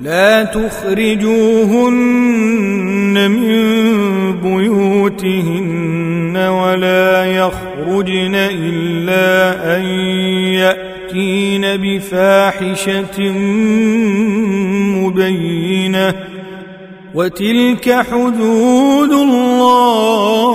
لا تخرجوهن من بيوتهن ولا يخرجن إلا أن يأتين بفاحشة مبينة. وتلك حدود الله.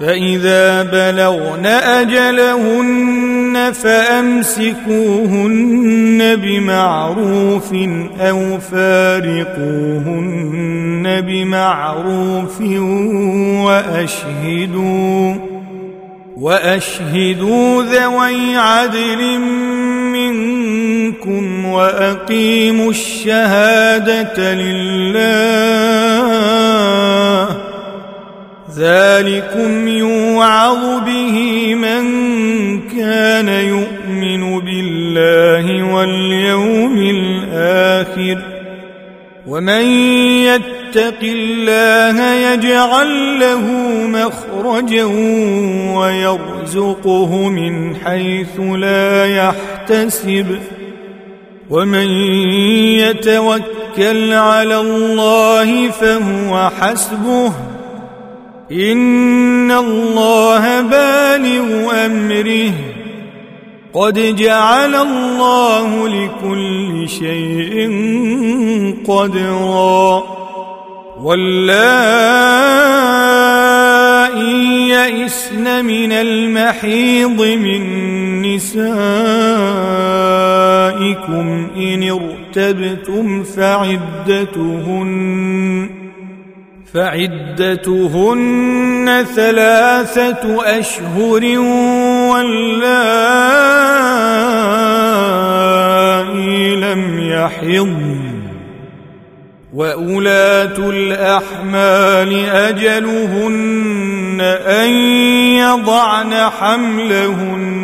فإذا بلغن أجلهن فأمسكوهن بمعروف أو فارقوهن بمعروف وأشهدوا وأشهدوا ذوي عدل منكم وأقيموا الشهادة لله ذلكم يوعظ به من كان يؤمن بالله واليوم الآخر ومن يتق الله يجعل له مخرجا ويرزقه من حيث لا يحتسب ومن يتوكل على الله فهو حسبه ان الله بالغ امره. قد جعل الله لكل شيء قدرا. واللائي يئسن من المحيض من نسائكم ان ارتبتم فعدتهن فعدتهن ثلاثة أشهر واللائي لم يحضن وأولاة الأحمال أجلهن أن يضعن حملهن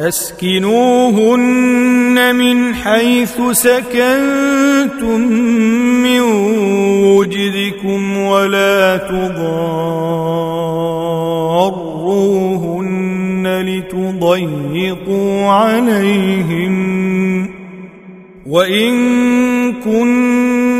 أسكنوهن من حيث سكنتم من وجدكم ولا تضاروهن لتضيقوا عليهن وإن كن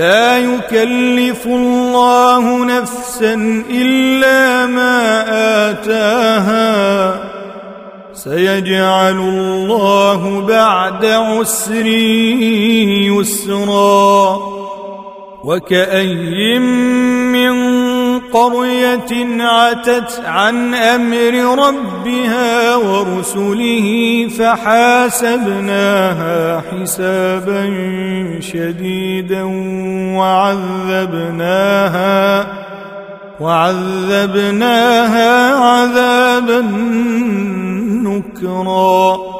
لا يكلف الله نفسا إلا ما آتاها. سيجعل الله بعد عسر يسرا. وكأي من قرية عتت عن أمر ربها ورسله فحاسبناها حسابا شديدا وعذبناها وعذبناها عذابا نكرا.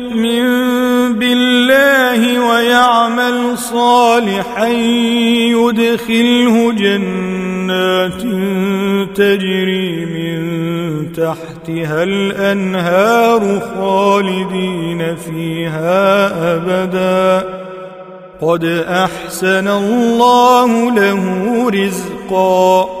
صالحا يدخله جنات تجري من تحتها الأنهار خالدين فيها أبدا. قد أحسن الله له رزقا.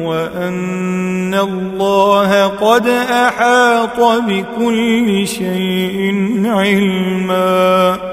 وان الله قد احاط بكل شيء علما